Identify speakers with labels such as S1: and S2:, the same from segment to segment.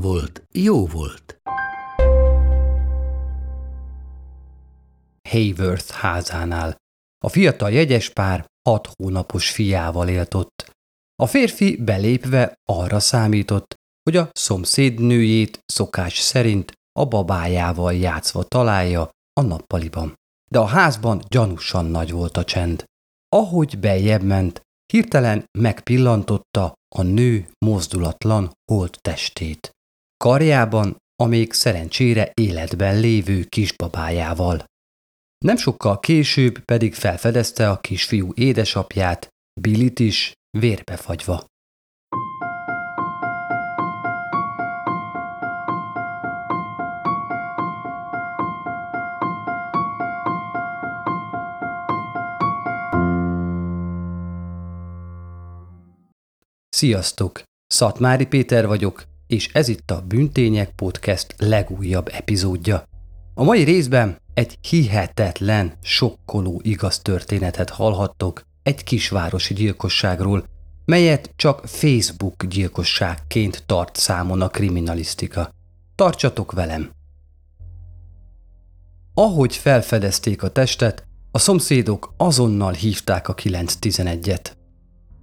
S1: volt, jó volt.
S2: Hayworth házánál. A fiatal jegyes pár hat hónapos fiával élt ott. A férfi belépve arra számított, hogy a szomszédnőjét szokás szerint a babájával játszva találja a nappaliban. De a házban gyanúsan nagy volt a csend. Ahogy beljebb ment, hirtelen megpillantotta a nő mozdulatlan holt testét. Karjában a még szerencsére életben lévő kisbabájával. Nem sokkal később pedig felfedezte a kisfiú édesapját, Billit is, vérbefagyva. Sziasztok! Szatmári Péter vagyok, és ez itt a Bűntények Podcast legújabb epizódja. A mai részben egy hihetetlen, sokkoló igaz történetet hallhattok egy kisvárosi gyilkosságról, melyet csak Facebook gyilkosságként tart számon a kriminalisztika. Tartsatok velem! Ahogy felfedezték a testet, a szomszédok azonnal hívták a 911-et.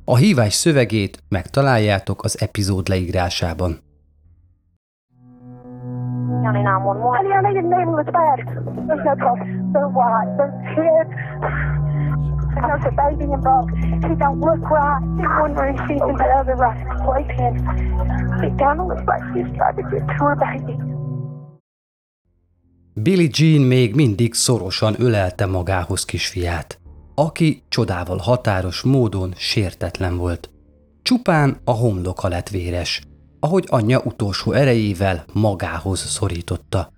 S2: A hívás szövegét megtaláljátok az epizód leírásában.
S3: County 911. Yeah, they didn't name him as bad. There's no cost. They're white. They're kids. And there's a baby involved. He don't look right. He's one where he's seeing the other right playpen. He kind of looks like she's trying to get to her baby.
S2: Billie Jean még mindig szorosan ölelte magához kisfiát, aki csodával határos módon sértetlen volt. Csupán a homloka lett véres, ahogy anyja utolsó erejével magához szorította.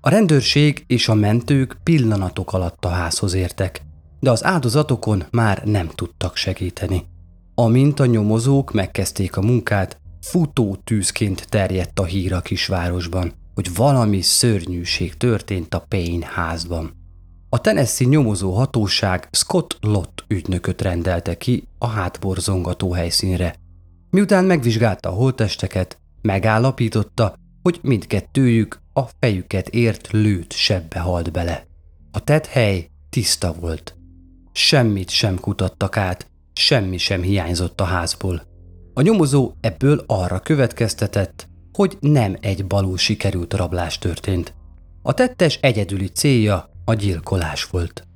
S2: A rendőrség és a mentők pillanatok alatt a házhoz értek, de az áldozatokon már nem tudtak segíteni. Amint a nyomozók megkezdték a munkát, futó tűzként terjedt a hír a kisvárosban, hogy valami szörnyűség történt a Payne házban. A Tennessee nyomozó hatóság Scott Lott ügynököt rendelte ki a hátborzongató helyszínre, Miután megvizsgálta a holttesteket, megállapította, hogy mindkettőjük a fejüket ért lőtt sebbe halt bele. A tett hely tiszta volt. Semmit sem kutattak át, semmi sem hiányzott a házból. A nyomozó ebből arra következtetett, hogy nem egy balul sikerült rablás történt. A tettes egyedüli célja a gyilkolás volt.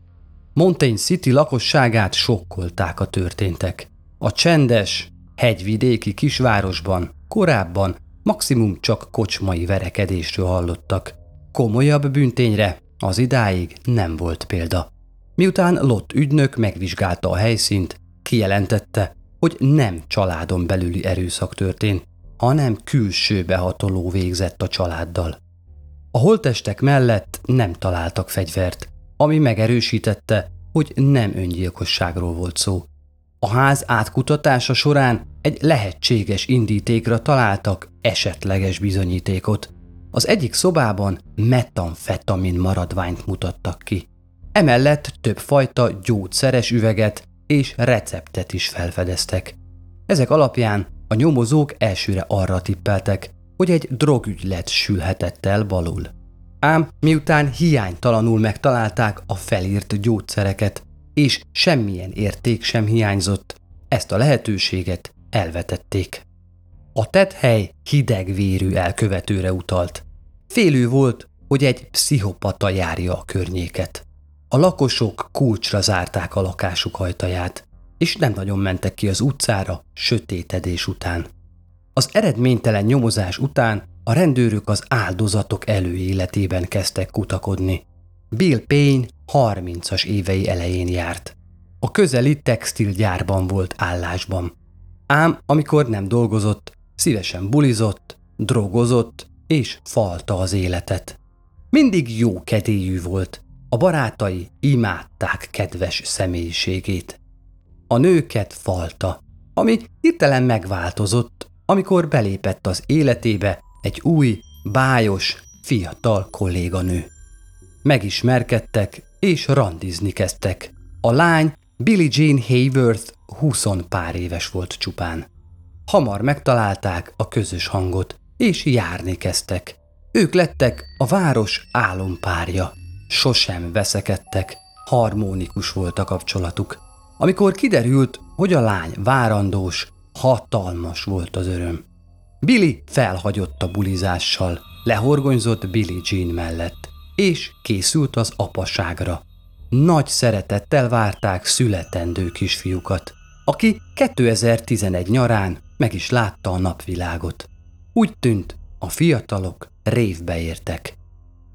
S2: Montaigne City lakosságát sokkolták a történtek. A csendes, hegyvidéki kisvárosban korábban maximum csak kocsmai verekedésről hallottak. Komolyabb bűntényre az idáig nem volt példa. Miután Lott ügynök megvizsgálta a helyszínt, kijelentette, hogy nem családon belüli erőszak történt, hanem külső behatoló végzett a családdal. A holtestek mellett nem találtak fegyvert, ami megerősítette, hogy nem öngyilkosságról volt szó. A ház átkutatása során egy lehetséges indítékra találtak esetleges bizonyítékot. Az egyik szobában metamfetamin maradványt mutattak ki. Emellett többfajta gyógyszeres üveget és receptet is felfedeztek. Ezek alapján a nyomozók elsőre arra tippeltek, hogy egy drogügylet sülhetett el balul. Ám miután hiánytalanul megtalálták a felírt gyógyszereket, és semmilyen érték sem hiányzott, ezt a lehetőséget elvetették. A tett hely hidegvérű elkövetőre utalt. Félő volt, hogy egy pszichopata járja a környéket. A lakosok kulcsra zárták a lakásuk ajtaját, és nem nagyon mentek ki az utcára sötétedés után. Az eredménytelen nyomozás után a rendőrök az áldozatok előéletében kezdtek kutakodni. Bill Payne 30-as évei elején járt. A közeli textilgyárban volt állásban. Ám amikor nem dolgozott, szívesen bulizott, drogozott és falta az életet. Mindig jó kedélyű volt, a barátai imádták kedves személyiségét. A nőket falta, ami hirtelen megváltozott, amikor belépett az életébe egy új, bájos, fiatal kolléganő. Megismerkedtek és randizni kezdtek. A lány Billie Jean Hayworth 20 pár éves volt csupán. Hamar megtalálták a közös hangot, és járni kezdtek. Ők lettek a város álompárja. Sosem veszekedtek, harmonikus volt a kapcsolatuk. Amikor kiderült, hogy a lány várandós, hatalmas volt az öröm. Billy felhagyott a bulizással, lehorgonyzott Billy Jean mellett, és készült az apaságra. Nagy szeretettel várták születendő kisfiúkat, aki 2011 nyarán meg is látta a napvilágot. Úgy tűnt, a fiatalok révbe értek.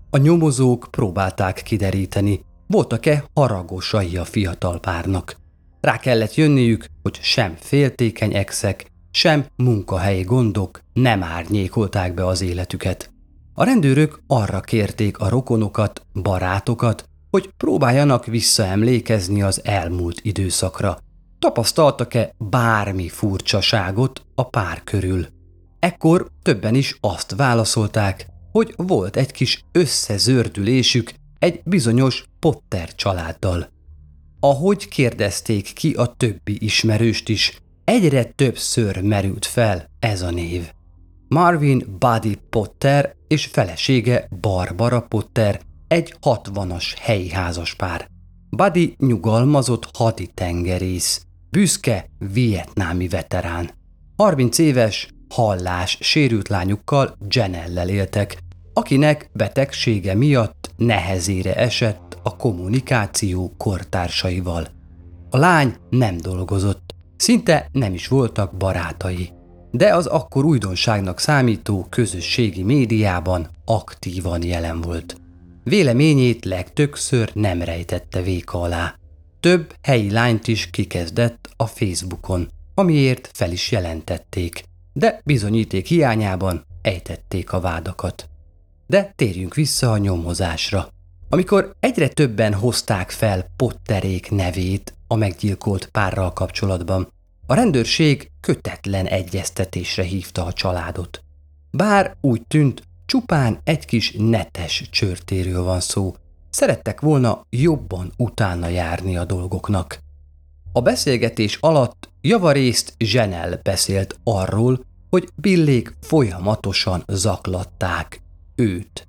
S2: A nyomozók próbálták kideríteni, voltak-e haragosai a fiatal párnak. Rá kellett jönniük, hogy sem féltékeny exek, sem munkahelyi gondok nem árnyékolták be az életüket. A rendőrök arra kérték a rokonokat, barátokat, hogy próbáljanak visszaemlékezni az elmúlt időszakra. Tapasztaltak-e bármi furcsaságot a pár körül? Ekkor többen is azt válaszolták, hogy volt egy kis összezördülésük egy bizonyos Potter családdal. Ahogy kérdezték ki a többi ismerőst is, egyre többször merült fel ez a név. Marvin Buddy Potter és felesége Barbara Potter egy hatvanas helyi házaspár. Buddy nyugalmazott haditengerész, büszke vietnámi veterán. 30 éves, hallás sérült lányukkal Janellel éltek, akinek betegsége miatt nehezére esett a kommunikáció kortársaival. A lány nem dolgozott, szinte nem is voltak barátai, de az akkor újdonságnak számító közösségi médiában aktívan jelen volt. Véleményét legtöbbször nem rejtette véka alá. Több helyi lányt is kikezdett a Facebookon, amiért fel is jelentették, de bizonyíték hiányában ejtették a vádakat. De térjünk vissza a nyomozásra. Amikor egyre többen hozták fel Potterék nevét a meggyilkolt párral kapcsolatban, a rendőrség kötetlen egyeztetésre hívta a családot. Bár úgy tűnt, csupán egy kis netes csörtéről van szó, szerettek volna jobban utána járni a dolgoknak. A beszélgetés alatt javarészt Zsenel beszélt arról, hogy Billék folyamatosan zaklatták őt.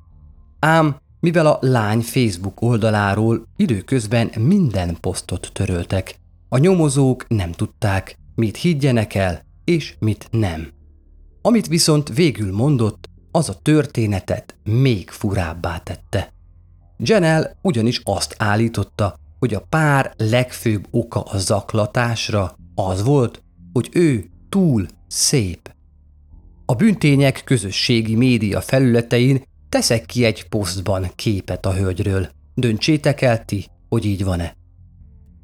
S2: Ám mivel a lány Facebook oldaláról időközben minden posztot töröltek, a nyomozók nem tudták, mit higgyenek el, és mit nem. Amit viszont végül mondott, az a történetet még furábbá tette. Janel ugyanis azt állította, hogy a pár legfőbb oka a zaklatásra az volt, hogy ő túl szép. A bűntények közösségi média felületein teszek ki egy posztban képet a hölgyről. Döntsétek el ti, hogy így van-e.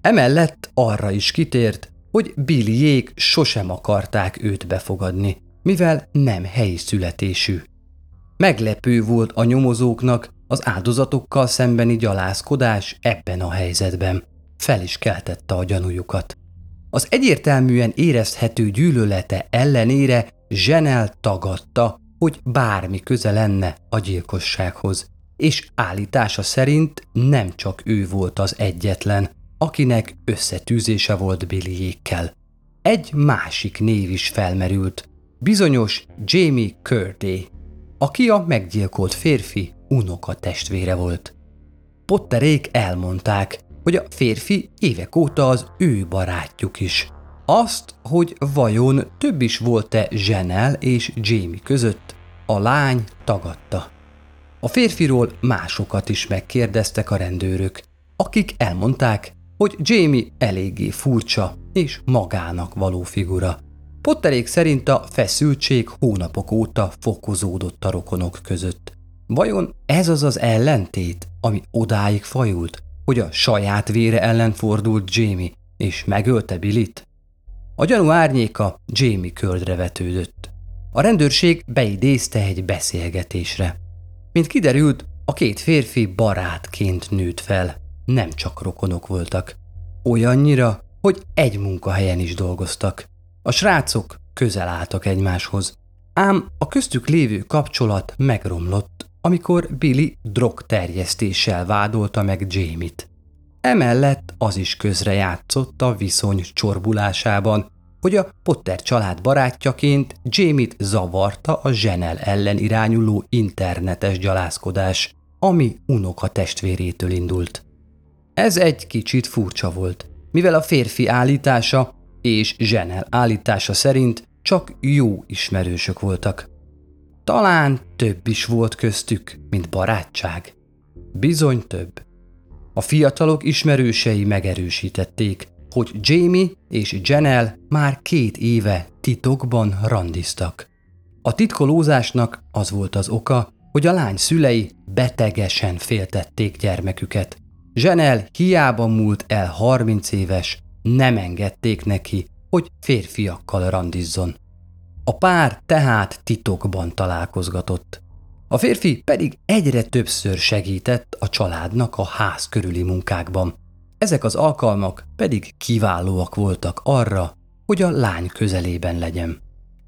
S2: Emellett arra is kitért, hogy Billyék sosem akarták őt befogadni, mivel nem helyi születésű. Meglepő volt a nyomozóknak az áldozatokkal szembeni gyalázkodás ebben a helyzetben. Fel is keltette a gyanújukat. Az egyértelműen érezhető gyűlölete ellenére Zsenel tagadta, hogy bármi köze lenne a gyilkossághoz, és állítása szerint nem csak ő volt az egyetlen, akinek összetűzése volt Billyékkel. Egy másik név is felmerült, bizonyos Jamie Curdy, aki a meggyilkolt férfi unoka testvére volt. Potterék elmondták, hogy a férfi évek óta az ő barátjuk is. Azt, hogy vajon több is volt-e Zsenel és Jamie között, a lány tagadta. A férfiról másokat is megkérdeztek a rendőrök, akik elmondták, hogy Jamie eléggé furcsa és magának való figura. Potterék szerint a feszültség hónapok óta fokozódott a rokonok között. Vajon ez az az ellentét, ami odáig fajult, hogy a saját vére ellen fordult Jamie, és megölte Billit? A gyanú árnyéka Jamie köldre vetődött. A rendőrség beidézte egy beszélgetésre. Mint kiderült, a két férfi barátként nőtt fel, nem csak rokonok voltak. Olyannyira, hogy egy munkahelyen is dolgoztak. A srácok közel álltak egymáshoz, ám a köztük lévő kapcsolat megromlott, amikor Billy drogterjesztéssel vádolta meg Jamie-t. Emellett az is közre játszott a viszony csorbulásában, hogy a Potter család barátjaként Jamie-t zavarta a Zsenel ellen irányuló internetes gyalázkodás, ami unoka testvérétől indult. Ez egy kicsit furcsa volt, mivel a férfi állítása és Zsenel állítása szerint csak jó ismerősök voltak. Talán több is volt köztük, mint barátság. Bizony több. A fiatalok ismerősei megerősítették, hogy Jamie és Janelle már két éve titokban randiztak. A titkolózásnak az volt az oka, hogy a lány szülei betegesen féltették gyermeküket. Janelle hiába múlt el 30 éves, nem engedték neki, hogy férfiakkal randizzon. A pár tehát titokban találkozgatott. A férfi pedig egyre többször segített a családnak a ház körüli munkákban. Ezek az alkalmak pedig kiválóak voltak arra, hogy a lány közelében legyen.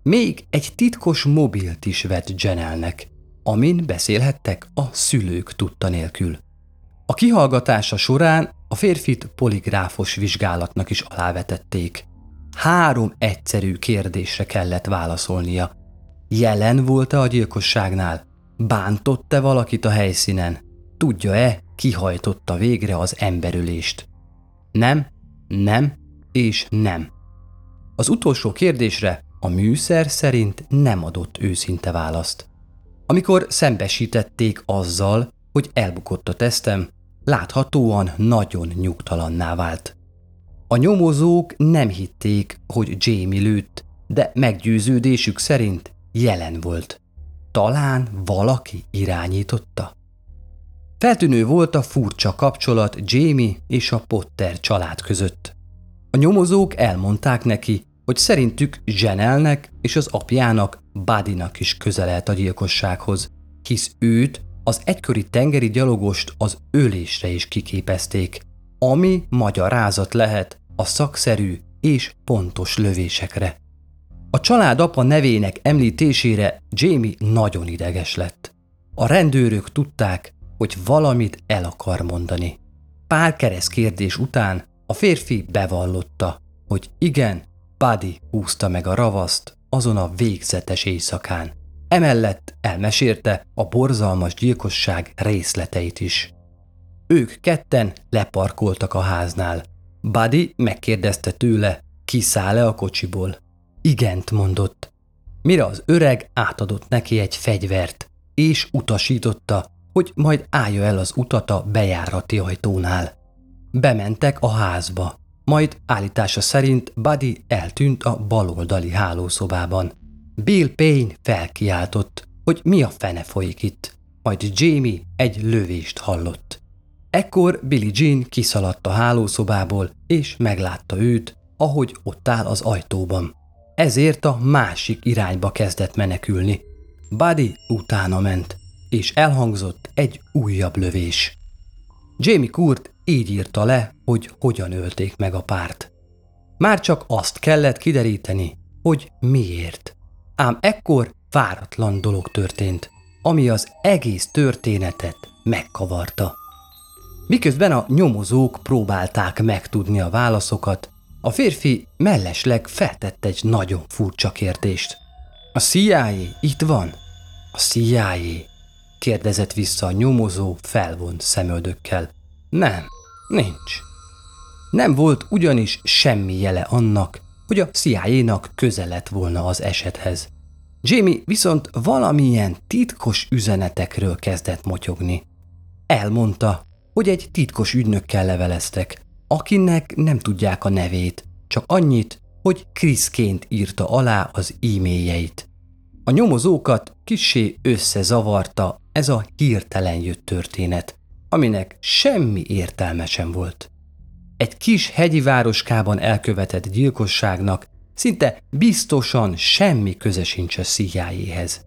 S2: Még egy titkos mobilt is vett Janelnek, amin beszélhettek a szülők tudta nélkül. A kihallgatása során a férfit poligráfos vizsgálatnak is alávetették. Három egyszerű kérdésre kellett válaszolnia. Jelen volt-e a gyilkosságnál? Bántott-e valakit a helyszínen? Tudja-e, kihajtotta végre az emberülést? Nem, nem és nem. Az utolsó kérdésre a műszer szerint nem adott őszinte választ. Amikor szembesítették azzal, hogy elbukott a tesztem, láthatóan nagyon nyugtalanná vált. A nyomozók nem hitték, hogy Jamie lőtt, de meggyőződésük szerint jelen volt. Talán valaki irányította? Feltűnő volt a furcsa kapcsolat Jamie és a Potter család között. A nyomozók elmondták neki, hogy szerintük Zsenelnek és az apjának Badinak is közelelt a gyilkossághoz, hisz őt, az egykori tengeri gyalogost az ölésre is kiképezték, ami magyarázat lehet a szakszerű és pontos lövésekre. A család apa nevének említésére Jamie nagyon ideges lett. A rendőrök tudták, hogy valamit el akar mondani. Pár kereszt kérdés után a férfi bevallotta, hogy igen, Buddy húzta meg a ravaszt azon a végzetes éjszakán. Emellett elmesélte a borzalmas gyilkosság részleteit is. Ők ketten leparkoltak a háznál. Buddy megkérdezte tőle, kiszáll-e a kocsiból. Igent mondott. Mire az öreg átadott neki egy fegyvert, és utasította, hogy majd állja el az utat a bejárati ajtónál. Bementek a házba, majd állítása szerint Buddy eltűnt a baloldali hálószobában. Bill Payne felkiáltott, hogy mi a fene folyik itt, majd Jamie egy lövést hallott. Ekkor Billy Jean kiszaladt a hálószobából, és meglátta őt, ahogy ott áll az ajtóban. Ezért a másik irányba kezdett menekülni. Buddy utána ment, és elhangzott egy újabb lövés. Jamie Kurt így írta le, hogy hogyan ölték meg a párt. Már csak azt kellett kideríteni, hogy miért. Ám ekkor váratlan dolog történt, ami az egész történetet megkavarta. Miközben a nyomozók próbálták megtudni a válaszokat, a férfi mellesleg feltett egy nagyon furcsa kérdést. A CIA itt van? A CIA? kérdezett vissza a nyomozó felvont szemöldökkel. Nem, nincs. Nem volt ugyanis semmi jele annak, hogy a CIA-nak köze lett volna az esethez. Jamie viszont valamilyen titkos üzenetekről kezdett motyogni. Elmondta, hogy egy titkos ügynökkel leveleztek, akinek nem tudják a nevét, csak annyit, hogy Kriszként írta alá az e-mailjeit. A nyomozókat kissé összezavarta ez a hirtelen jött történet, aminek semmi értelme sem volt. Egy kis hegyi városkában elkövetett gyilkosságnak szinte biztosan semmi köze sincs a CIA-hez.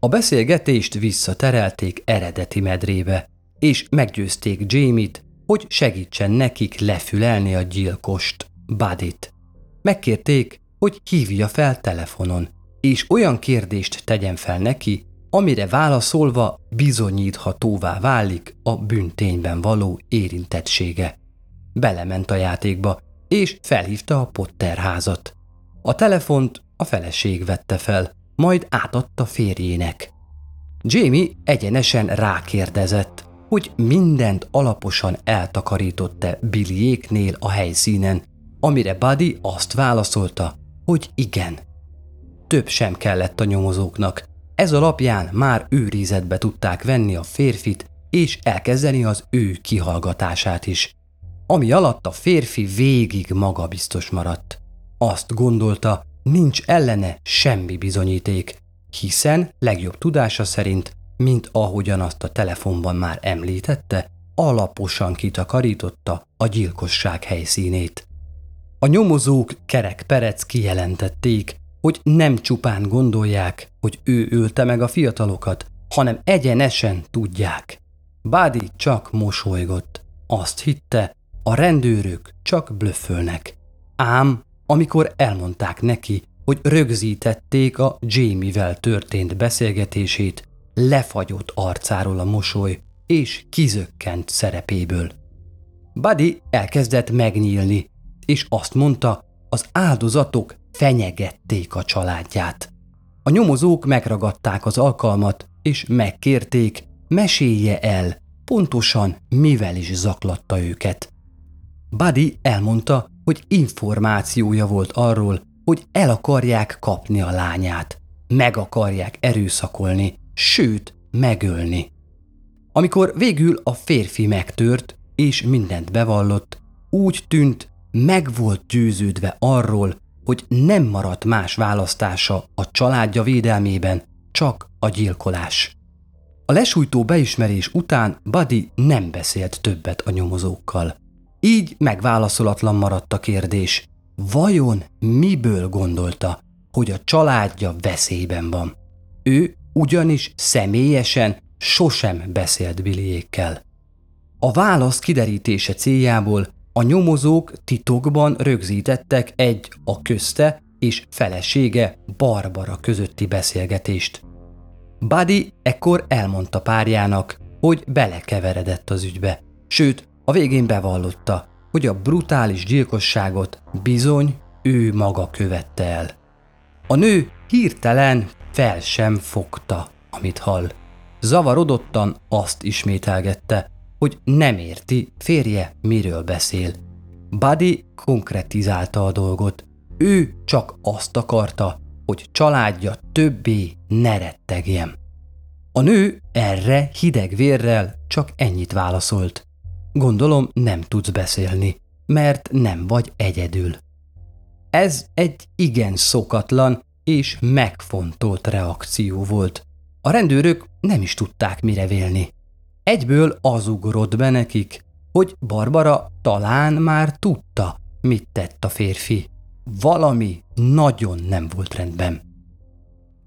S2: A beszélgetést visszaterelték eredeti medrébe, és meggyőzték Jamie-t, hogy segítsen nekik lefülelni a gyilkost, Buddy-t. Megkérték, hogy hívja fel telefonon, és olyan kérdést tegyen fel neki, amire válaszolva bizonyíthatóvá válik a bűntényben való érintettsége. Belement a játékba, és felhívta a Potter házat. A telefont a feleség vette fel, majd átadta férjének. Jamie egyenesen rákérdezett, hogy mindent alaposan eltakarított-e Billyéknél a helyszínen, amire Buddy azt válaszolta, hogy igen. Több sem kellett a nyomozóknak. Ez alapján már őrizetbe tudták venni a férfit, és elkezdeni az ő kihallgatását is. Ami alatt a férfi végig magabiztos maradt. Azt gondolta, nincs ellene semmi bizonyíték, hiszen legjobb tudása szerint, mint ahogyan azt a telefonban már említette, alaposan kitakarította a gyilkosság helyszínét. A nyomozók kerek perec kijelentették, hogy nem csupán gondolják, hogy ő ölte meg a fiatalokat, hanem egyenesen tudják. Bádi csak mosolygott. Azt hitte, a rendőrök csak blöffölnek. Ám amikor elmondták neki, hogy rögzítették a Jamie-vel történt beszélgetését, lefagyott arcáról a mosoly, és kizökkent szerepéből. Buddy elkezdett megnyílni, és azt mondta, az áldozatok fenyegették a családját. A nyomozók megragadták az alkalmat, és megkérték, mesélje el, pontosan mivel is zaklatta őket. Buddy elmondta, hogy információja volt arról, hogy el akarják kapni a lányát, meg akarják erőszakolni, sőt, megölni. Amikor végül a férfi megtört, és mindent bevallott, úgy tűnt, meg volt győződve arról, hogy nem maradt más választása a családja védelmében, csak a gyilkolás. A lesújtó beismerés után Buddy nem beszélt többet a nyomozókkal. Így megválaszolatlan maradt a kérdés, vajon miből gondolta, hogy a családja veszélyben van. Ő ugyanis személyesen sosem beszélt Billyékkel. A válasz kiderítése céljából a nyomozók titokban rögzítettek egy a közte és felesége Barbara közötti beszélgetést. Buddy ekkor elmondta párjának, hogy belekeveredett az ügybe, sőt, a végén bevallotta, hogy a brutális gyilkosságot bizony ő maga követte el. A nő hirtelen fel sem fogta, amit hall. Zavarodottan azt ismételgette, hogy nem érti férje miről beszél. Buddy konkretizálta a dolgot. Ő csak azt akarta, hogy családja többé ne rettegjen. A nő erre hideg vérrel csak ennyit válaszolt. Gondolom nem tudsz beszélni, mert nem vagy egyedül. Ez egy igen szokatlan és megfontolt reakció volt. A rendőrök nem is tudták mire vélni. Egyből az ugrott be nekik, hogy Barbara talán már tudta, mit tett a férfi. Valami nagyon nem volt rendben.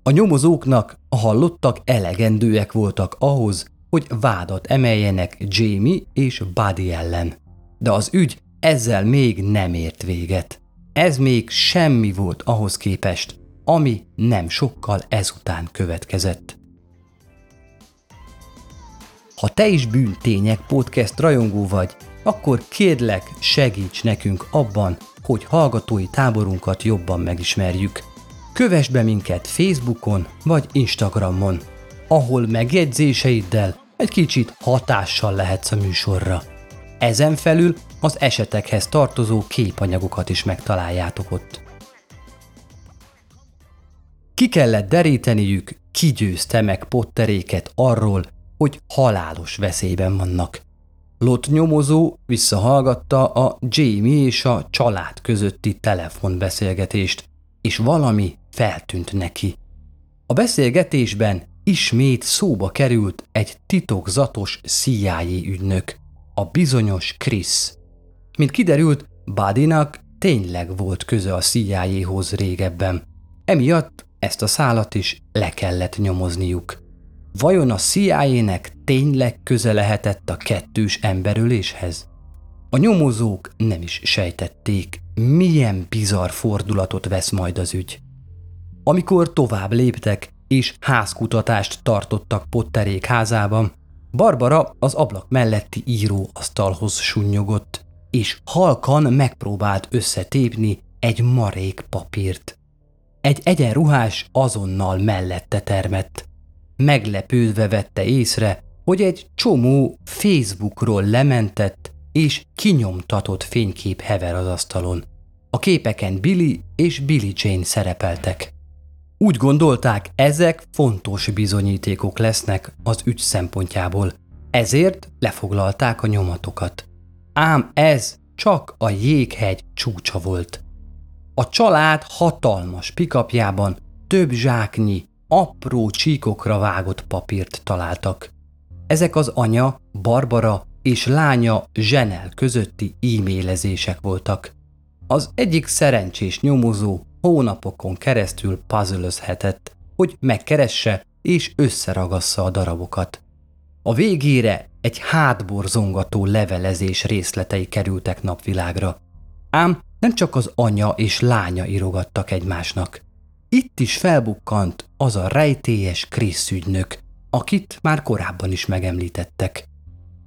S2: A nyomozóknak a hallottak elegendőek voltak ahhoz, hogy vádat emeljenek Jamie és Buddy ellen. De az ügy ezzel még nem ért véget. Ez még semmi volt ahhoz képest, ami nem sokkal ezután következett. Ha te is bűntények podcast rajongó vagy, akkor kérlek segíts nekünk abban, hogy hallgatói táborunkat jobban megismerjük. Kövess be minket Facebookon vagy Instagramon, ahol megjegyzéseiddel egy kicsit hatással lehetsz a műsorra. Ezen felül az esetekhez tartozó képanyagokat is megtaláljátok ott. Ki kellett deríteniük, ki győzte meg Potteréket arról, hogy halálos veszélyben vannak. Lot nyomozó visszahallgatta a Jamie és a család közötti telefonbeszélgetést, és valami feltűnt neki. A beszélgetésben ismét szóba került egy titokzatos CIA ügynök, a bizonyos Chris. Mint kiderült, Badinak tényleg volt köze a CIA-hoz régebben. Emiatt ezt a szálat is le kellett nyomozniuk. Vajon a CIA-nek tényleg köze lehetett a kettős emberöléshez? A nyomozók nem is sejtették, milyen bizarr fordulatot vesz majd az ügy. Amikor tovább léptek és házkutatást tartottak Potterék házában, Barbara az ablak melletti íróasztalhoz sunnyogott, és halkan megpróbált összetépni egy marék papírt. Egy egyenruhás azonnal mellette termett. Meglepődve vette észre, hogy egy csomó Facebookról lementett és kinyomtatott fénykép hever az asztalon. A képeken Billy és Billy Jane szerepeltek. Úgy gondolták, ezek fontos bizonyítékok lesznek az ügy szempontjából, ezért lefoglalták a nyomatokat. Ám ez csak a jéghegy csúcsa volt. A család hatalmas pikapjában több zsáknyi, apró csíkokra vágott papírt találtak. Ezek az anya, Barbara és lánya Zsenel közötti e-mailezések voltak. Az egyik szerencsés nyomozó hónapokon keresztül puzzlözhetett, hogy megkeresse és összeragassza a darabokat. A végére egy hátborzongató levelezés részletei kerültek napvilágra. Ám nem csak az anya és lánya írogattak egymásnak. Itt is felbukkant az a rejtélyes Krisz ügynök, akit már korábban is megemlítettek.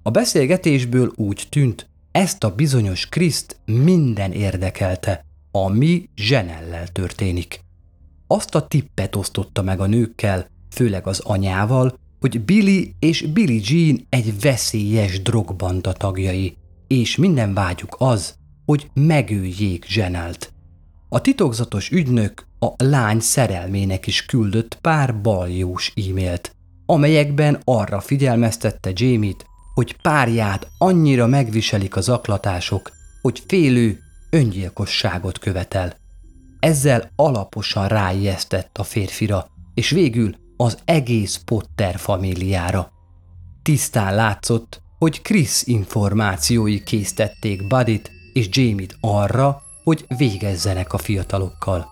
S2: A beszélgetésből úgy tűnt, ezt a bizonyos Kriszt minden érdekelte, ami zsenellel történik. Azt a tippet osztotta meg a nőkkel, főleg az anyával, hogy Billy és Billy Jean egy veszélyes drogbanda tagjai, és minden vágyuk az, hogy megöljék Zsenelt. A titokzatos ügynök a lány szerelmének is küldött pár baljós e-mailt, amelyekben arra figyelmeztette Jamie-t, hogy párját annyira megviselik az aklatások, hogy félő öngyilkosságot követel. Ezzel alaposan ráijesztett a férfira, és végül az egész Potter famíliára. Tisztán látszott, hogy Chris információi késztették Budit és Jamie-t arra, hogy végezzenek a fiatalokkal.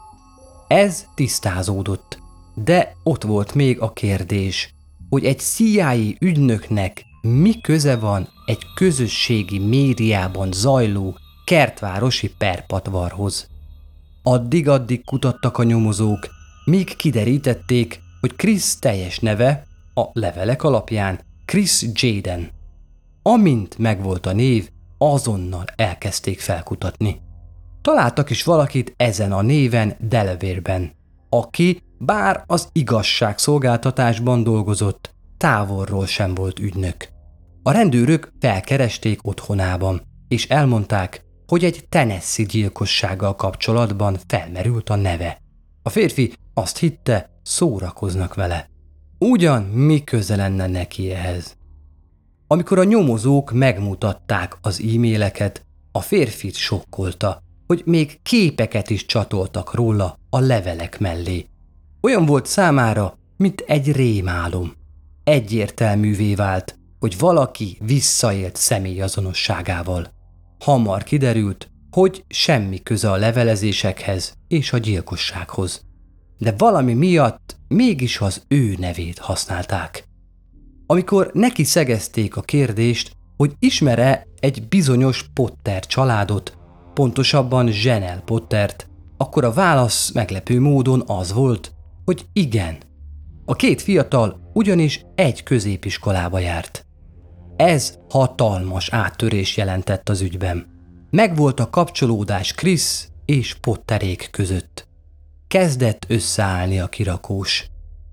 S2: Ez tisztázódott, de ott volt még a kérdés, hogy egy CIA ügynöknek mi köze van egy közösségi médiában zajló kertvárosi perpatvarhoz. Addig-addig kutattak a nyomozók, míg kiderítették, hogy Chris teljes neve a levelek alapján Chris Jaden. Amint megvolt a név, azonnal elkezdték felkutatni. Találtak is valakit ezen a néven Delaware-ben, aki bár az igazságszolgáltatásban dolgozott, távolról sem volt ügynök. A rendőrök felkeresték otthonában, és elmondták, hogy egy Tennessee gyilkossággal kapcsolatban felmerült a neve. A férfi azt hitte, szórakoznak vele. Ugyan mi köze lenne neki ehhez? Amikor a nyomozók megmutatták az e-maileket, a férfit sokkolta, hogy még képeket is csatoltak róla a levelek mellé. Olyan volt számára, mint egy rémálom. Egyértelművé vált, hogy valaki visszaélt személyazonosságával. Hamar kiderült, hogy semmi köze a levelezésekhez és a gyilkossághoz. De valami miatt mégis az ő nevét használták. Amikor neki szegezték a kérdést, hogy ismere egy bizonyos Potter családot, pontosabban Zsenel Pottert, akkor a válasz meglepő módon az volt, hogy igen. A két fiatal ugyanis egy középiskolába járt. Ez hatalmas áttörés jelentett az ügyben. Megvolt a kapcsolódás Chris és Potterék között. Kezdett összeállni a kirakós.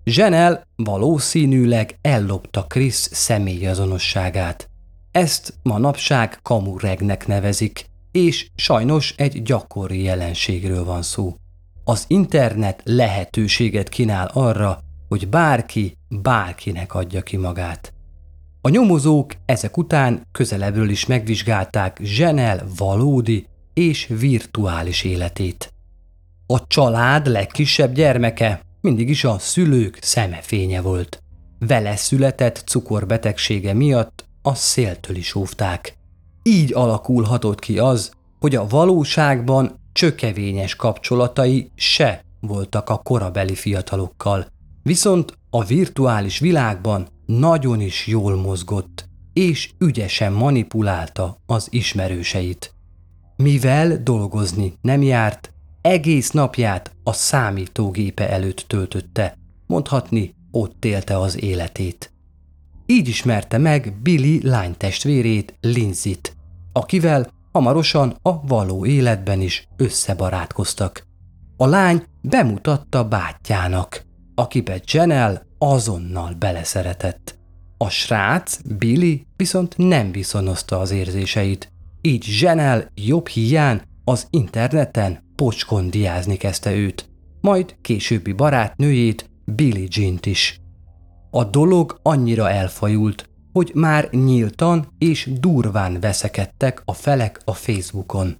S2: Zsenel valószínűleg ellopta Chris személyazonosságát. Ezt manapság kamuregnek nevezik, és sajnos egy gyakori jelenségről van szó. Az internet lehetőséget kínál arra, hogy bárki bárkinek adja ki magát. A nyomozók ezek után közelebbről is megvizsgálták Zsenel valódi és virtuális életét. A család legkisebb gyermeke mindig is a szülők szemefénye volt. Vele született cukorbetegsége miatt a széltől is óvták. Így alakulhatott ki az, hogy a valóságban csökevényes kapcsolatai se voltak a korabeli fiatalokkal, viszont a virtuális világban nagyon is jól mozgott, és ügyesen manipulálta az ismerőseit. Mivel dolgozni nem járt, egész napját a számítógépe előtt töltötte, mondhatni ott élte az életét. Így ismerte meg Billy lánytestvérét, Linzit, akivel hamarosan a való életben is összebarátkoztak. A lány bemutatta bátyjának, akibe Janel azonnal beleszeretett. A srác, Billy viszont nem viszonozta az érzéseit, így Janel jobb hiány az interneten pocskon diázni kezdte őt, majd későbbi barátnőjét, Billy Jean-t is. A dolog annyira elfajult, hogy már nyíltan és durván veszekedtek a felek a Facebookon.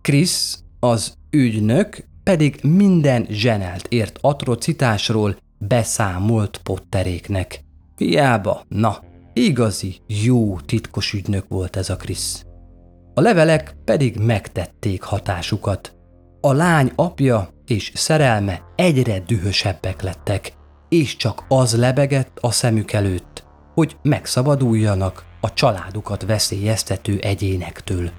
S2: Chris, az ügynök, pedig minden zsenelt ért atrocitásról beszámolt Potteréknek. Hiába, na, igazi, jó titkos ügynök volt ez a Chris. A levelek pedig megtették hatásukat. A lány apja és szerelme egyre dühösebbek lettek, és csak az lebegett a szemük előtt, hogy megszabaduljanak a családukat veszélyeztető egyénektől.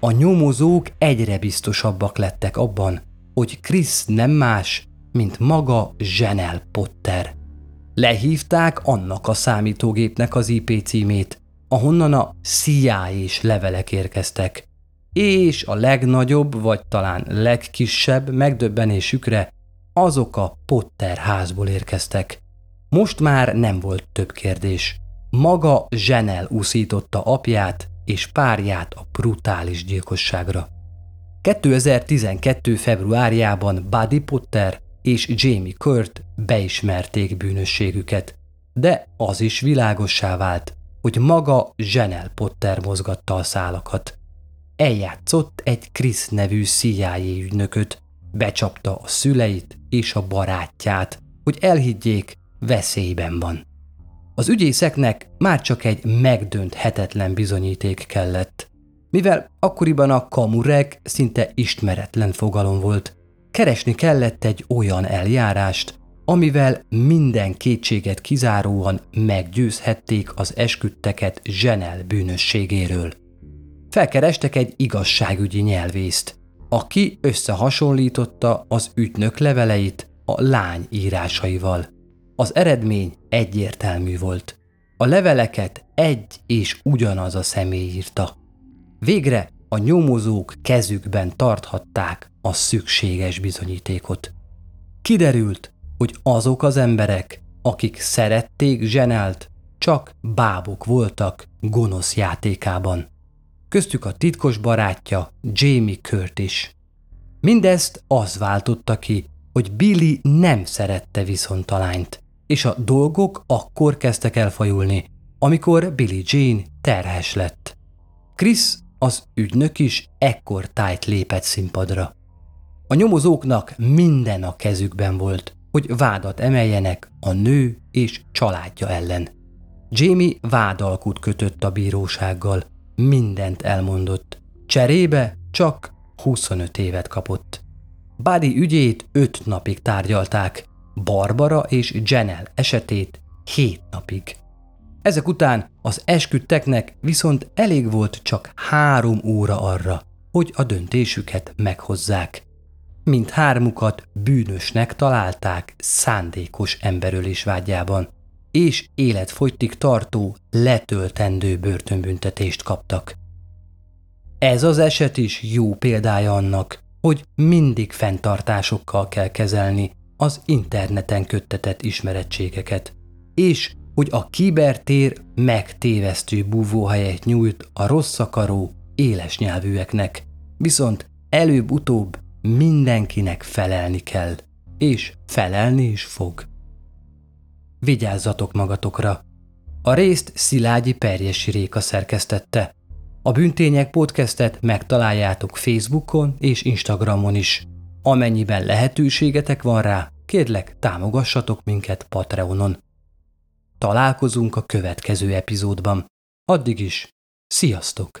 S2: A nyomozók egyre biztosabbak lettek abban, hogy Chris nem más, mint maga Janel Potter. Lehívták annak a számítógépnek az IP címét, ahonnan a CIA és levelek érkeztek, és a legnagyobb, vagy talán legkisebb megdöbbenésükre azok a Potter házból érkeztek. Most már nem volt több kérdés. Maga Zsenel úszította apját és párját a brutális gyilkosságra. 2012. februárjában Buddy Potter és Jamie Kurt beismerték bűnösségüket, de az is világossá vált, hogy maga Zsenel Potter mozgatta a szálakat. Eljátszott egy Chris nevű CIA ügynököt, becsapta a szüleit és a barátját, hogy elhiggyék, veszélyben van. Az ügyészeknek már csak egy megdönthetetlen bizonyíték kellett. Mivel akkoriban a kamurek szinte ismeretlen fogalom volt, keresni kellett egy olyan eljárást, amivel minden kétséget kizáróan meggyőzhették az esküdteket Zsenel bűnösségéről. Felkerestek egy igazságügyi nyelvészt, aki összehasonlította az ügynök leveleit a lány írásaival. Az eredmény egyértelmű volt. A leveleket egy és ugyanaz a személy írta. Végre a nyomozók kezükben tarthatták a szükséges bizonyítékot. Kiderült, hogy azok az emberek, akik szerették zsenelt, csak bábok voltak gonosz játékában. Köztük a titkos barátja Jamie Kurt is. Mindezt az váltotta ki, hogy Billy nem szerette viszont a lányt, és a dolgok akkor kezdtek elfajulni, amikor Billy Jean terhes lett. Chris, az ügynök is ekkor tájt lépett színpadra. A nyomozóknak minden a kezükben volt, hogy vádat emeljenek a nő és családja ellen. Jamie vádalkut kötött a bírósággal, mindent elmondott. Cserébe csak 25 évet kapott. Buddy ügyét öt napig tárgyalták, Barbara és Janel esetét hét napig. Ezek után az esküdteknek viszont elég volt csak három óra arra, hogy a döntésüket meghozzák. Mint hármukat bűnösnek találták szándékos emberölés vágyában, és életfogytig tartó, letöltendő börtönbüntetést kaptak. Ez az eset is jó példája annak, hogy mindig fenntartásokkal kell kezelni az interneten köttetett ismerettségeket, és hogy a kibertér megtévesztő búvóhelyet nyújt a rossz akaró, éles nyelvűeknek, viszont előbb-utóbb mindenkinek felelni kell, és felelni is fog. Vigyázzatok magatokra! A részt Szilágyi Perjesi Réka szerkesztette. A Bűntények podcastet megtaláljátok Facebookon és Instagramon is. Amennyiben lehetőségetek van rá, kérlek támogassatok minket Patreonon. Találkozunk a következő epizódban. Addig is, sziasztok!